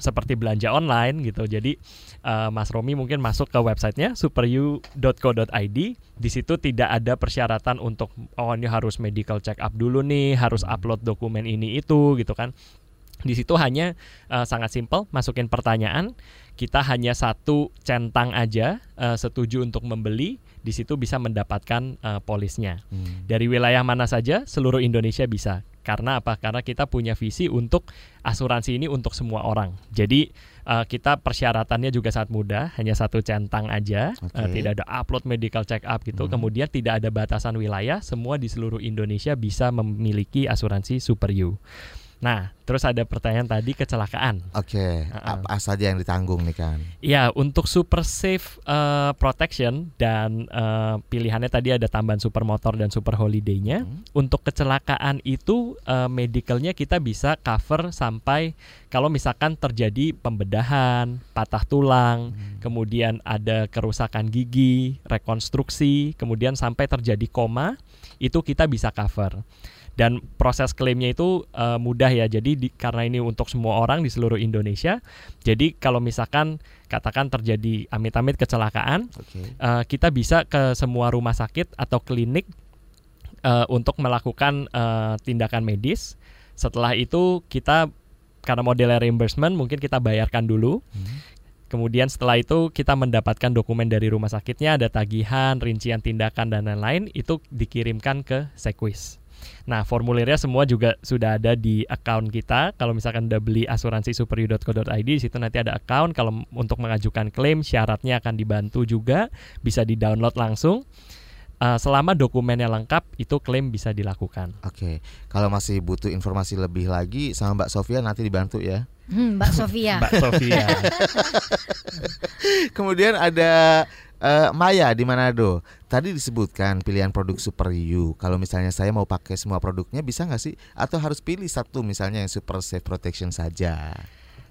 seperti belanja online gitu. Jadi uh, Mas Romi mungkin masuk ke websitenya superu.co.id. Di situ tidak ada persyaratan untuk oh ini harus medical check up dulu nih, harus upload dokumen ini itu gitu kan. Di situ hanya uh, sangat simpel, masukin pertanyaan, kita hanya satu centang aja uh, setuju untuk membeli, di situ bisa mendapatkan uh, polisnya. Hmm. Dari wilayah mana saja, seluruh Indonesia bisa. Karena apa? Karena kita punya visi untuk asuransi ini untuk semua orang. Jadi uh, kita persyaratannya juga sangat mudah, hanya satu centang aja, okay. uh, tidak ada upload medical check up gitu. Hmm. Kemudian tidak ada batasan wilayah, semua di seluruh Indonesia bisa memiliki asuransi Super U. Nah, terus ada pertanyaan tadi kecelakaan. Oke, okay. uh -uh. apa saja yang ditanggung nih kan? Ya, untuk super safe uh, protection dan uh, pilihannya tadi ada tambahan super motor dan super holiday-nya. Hmm. Untuk kecelakaan itu uh, medicalnya kita bisa cover sampai kalau misalkan terjadi pembedahan, patah tulang, hmm. kemudian ada kerusakan gigi, rekonstruksi, kemudian sampai terjadi koma, itu kita bisa cover dan proses klaimnya itu uh, mudah ya jadi di, karena ini untuk semua orang di seluruh Indonesia jadi kalau misalkan katakan terjadi amit-amit kecelakaan okay. uh, eh, kita bisa ke semua rumah sakit atau klinik uh, untuk melakukan uh, tindakan medis setelah itu kita karena modelnya reimbursement mungkin kita bayarkan dulu hmm. Kemudian setelah itu kita mendapatkan dokumen dari rumah sakitnya, ada tagihan, rincian tindakan dan lain-lain itu dikirimkan ke Sequis. Nah, formulirnya semua juga sudah ada di account kita. Kalau misalkan udah beli asuransi superiu.co.id, di situ nanti ada account. Kalau untuk mengajukan klaim, syaratnya akan dibantu juga, bisa di-download langsung. Uh, selama dokumennya lengkap, itu klaim bisa dilakukan. Oke, kalau masih butuh informasi lebih lagi sama Mbak Sofia nanti dibantu ya. Hmm, Mbak Sofia. Mbak Sofia. Kemudian ada Uh, Maya di Manado. Tadi disebutkan pilihan produk Super U. Kalau misalnya saya mau pakai semua produknya bisa nggak sih? Atau harus pilih satu misalnya yang Super Safe Protection saja?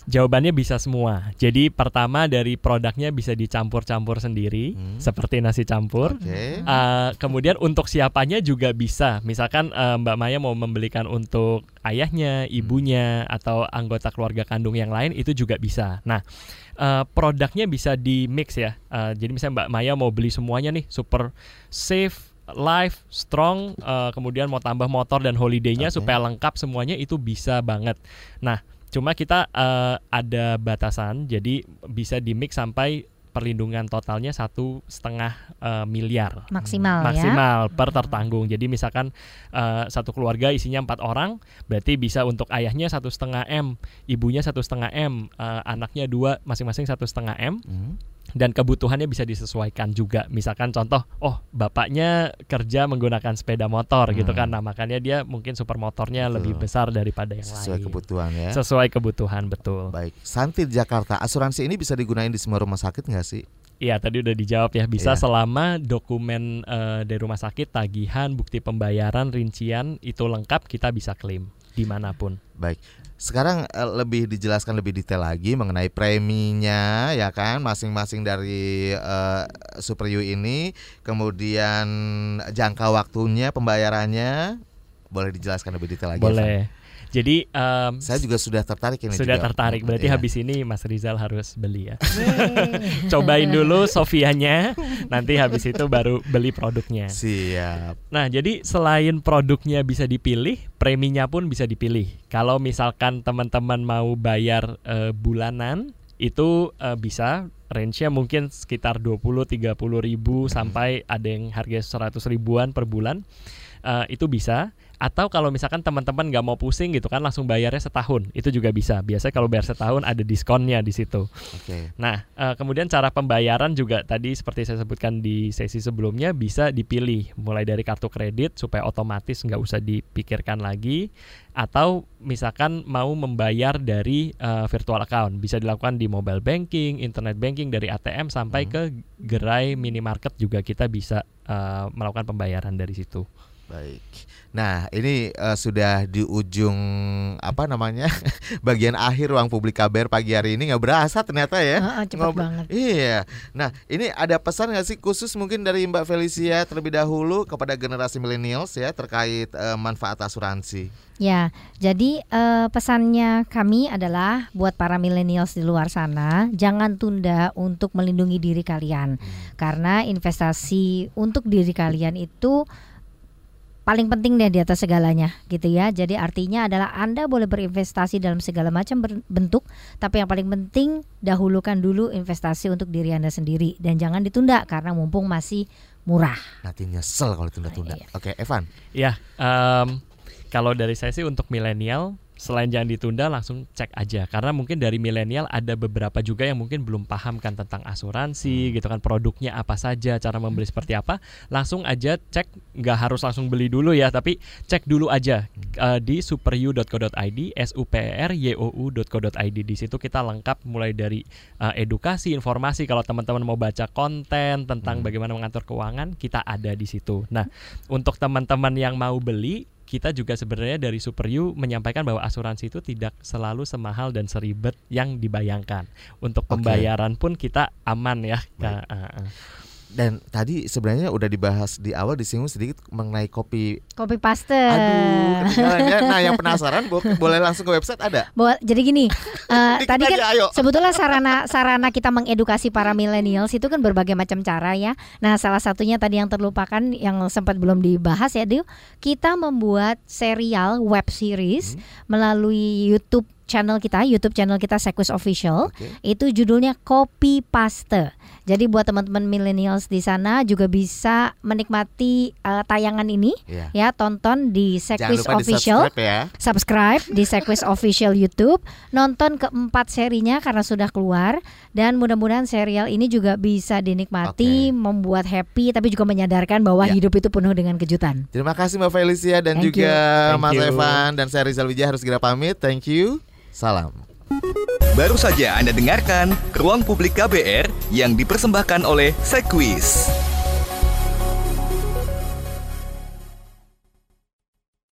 Jawabannya bisa semua. Jadi pertama dari produknya bisa dicampur-campur sendiri, hmm. seperti nasi campur. Okay. Uh, eh, kemudian untuk siapanya juga bisa. Misalkan uh, Mbak Maya mau membelikan untuk ayahnya, ibunya, hmm. atau anggota keluarga kandung yang lain itu juga bisa. Nah uh, produknya bisa di mix ya. Uh, jadi misalnya Mbak Maya mau beli semuanya nih super safe, life, strong, uh, kemudian mau tambah motor dan holidaynya okay. supaya lengkap semuanya itu bisa banget. Nah, cuma kita uh, ada batasan, jadi bisa di mix sampai perlindungan totalnya satu setengah uh, miliar. Maksimal maksimal ya? per tertanggung. Jadi misalkan uh, satu keluarga isinya empat orang berarti bisa untuk ayahnya satu setengah m ibunya satu setengah m uh, anaknya dua masing-masing satu setengah m. Hmm dan kebutuhannya bisa disesuaikan juga. Misalkan contoh, oh bapaknya kerja menggunakan sepeda motor hmm. gitu kan, nah makanya dia mungkin super motornya betul. lebih besar daripada yang Sesuai lain. Sesuai kebutuhan ya. Sesuai kebutuhan betul. Baik, Santi Jakarta, asuransi ini bisa digunakan di semua rumah sakit nggak sih? Iya tadi udah dijawab ya bisa iya. selama dokumen uh, dari rumah sakit tagihan bukti pembayaran rincian itu lengkap kita bisa klaim di mana pun. Baik sekarang uh, lebih dijelaskan lebih detail lagi mengenai preminya ya kan? Masing-masing dari uh, Super U ini. Kemudian jangka waktunya pembayarannya. Boleh dijelaskan lebih detail lagi boleh jadi um, saya juga sudah tertarik ini. Sudah juga. tertarik. Berarti iya. habis ini Mas Rizal harus beli ya. Cobain dulu Sofianya, nanti habis itu baru beli produknya. Siap. Nah, jadi selain produknya bisa dipilih, preminya pun bisa dipilih. Kalau misalkan teman-teman mau bayar uh, bulanan itu uh, bisa range-nya mungkin sekitar 20-30 ribu sampai ada yang harga 100 ribuan per bulan uh, itu bisa atau kalau misalkan teman-teman nggak mau pusing gitu kan langsung bayarnya setahun itu juga bisa biasanya kalau bayar setahun ada diskonnya di situ. Okay. Nah uh, kemudian cara pembayaran juga tadi seperti saya sebutkan di sesi sebelumnya bisa dipilih mulai dari kartu kredit supaya otomatis nggak usah dipikirkan lagi atau misalkan mau membayar dari uh, virtual account bisa dilakukan di mobile banking, internet banking dari ATM sampai hmm. ke gerai minimarket juga kita bisa uh, melakukan pembayaran dari situ. Baik. Nah, ini uh, sudah di ujung apa namanya bagian akhir ruang publik KBR pagi hari ini nggak berasa ternyata ya. Uh, cepat banget. Iya. Nah, ini ada pesan nggak sih khusus mungkin dari Mbak Felicia terlebih dahulu kepada generasi millennials ya terkait uh, manfaat asuransi. Ya, jadi uh, pesannya kami adalah buat para millennials di luar sana, jangan tunda untuk melindungi diri kalian, hmm. karena investasi untuk diri kalian itu paling penting deh di atas segalanya gitu ya. Jadi artinya adalah Anda boleh berinvestasi dalam segala macam bentuk, tapi yang paling penting dahulukan dulu investasi untuk diri Anda sendiri dan jangan ditunda karena mumpung masih murah. Nanti nyesel kalau tunda-tunda. iya. Oke, Evan. Ya, um, kalau dari saya sih untuk milenial selain jangan ditunda langsung cek aja. Karena mungkin dari milenial ada beberapa juga yang mungkin belum paham kan tentang asuransi hmm. gitu kan produknya apa saja cara membeli seperti apa. Langsung aja cek nggak harus langsung beli dulu ya tapi cek dulu aja uh, di superyu.co.id s u p r y o u.co.id di situ kita lengkap mulai dari uh, edukasi informasi. Kalau teman-teman mau baca konten tentang hmm. bagaimana mengatur keuangan kita ada di situ. Nah untuk teman-teman yang mau beli kita juga sebenarnya dari Super U menyampaikan bahwa asuransi itu tidak selalu semahal dan seribet yang dibayangkan. Untuk pembayaran okay. pun kita aman ya. Nah, uh, uh. Dan tadi sebenarnya udah dibahas di awal disinggung sedikit mengenai kopi kopi paste. Aduh, ya. Nah, yang penasaran boleh langsung ke website ada. Bo jadi gini, uh, tadi kan ayo. sebetulnya sarana sarana kita mengedukasi para millennials itu kan berbagai macam cara ya. Nah, salah satunya tadi yang terlupakan yang sempat belum dibahas ya, Dio, kita membuat serial web series hmm. melalui YouTube channel kita, YouTube channel kita Sekus Official. Okay. Itu judulnya Kopi Paste. Jadi buat teman-teman millennials di sana juga bisa menikmati uh, tayangan ini yeah. ya, tonton di Sequis Official. Di subscribe, ya. subscribe di Sequis Official YouTube, nonton keempat serinya karena sudah keluar dan mudah-mudahan serial ini juga bisa dinikmati, okay. membuat happy tapi juga menyadarkan bahwa yeah. hidup itu penuh dengan kejutan. Terima kasih Mbak Felicia dan Thank juga Mas Evan dan saya Rizal Wijaya harus segera pamit. Thank you. Salam. Baru saja Anda dengarkan Ruang Publik KBR yang dipersembahkan oleh Sekwis.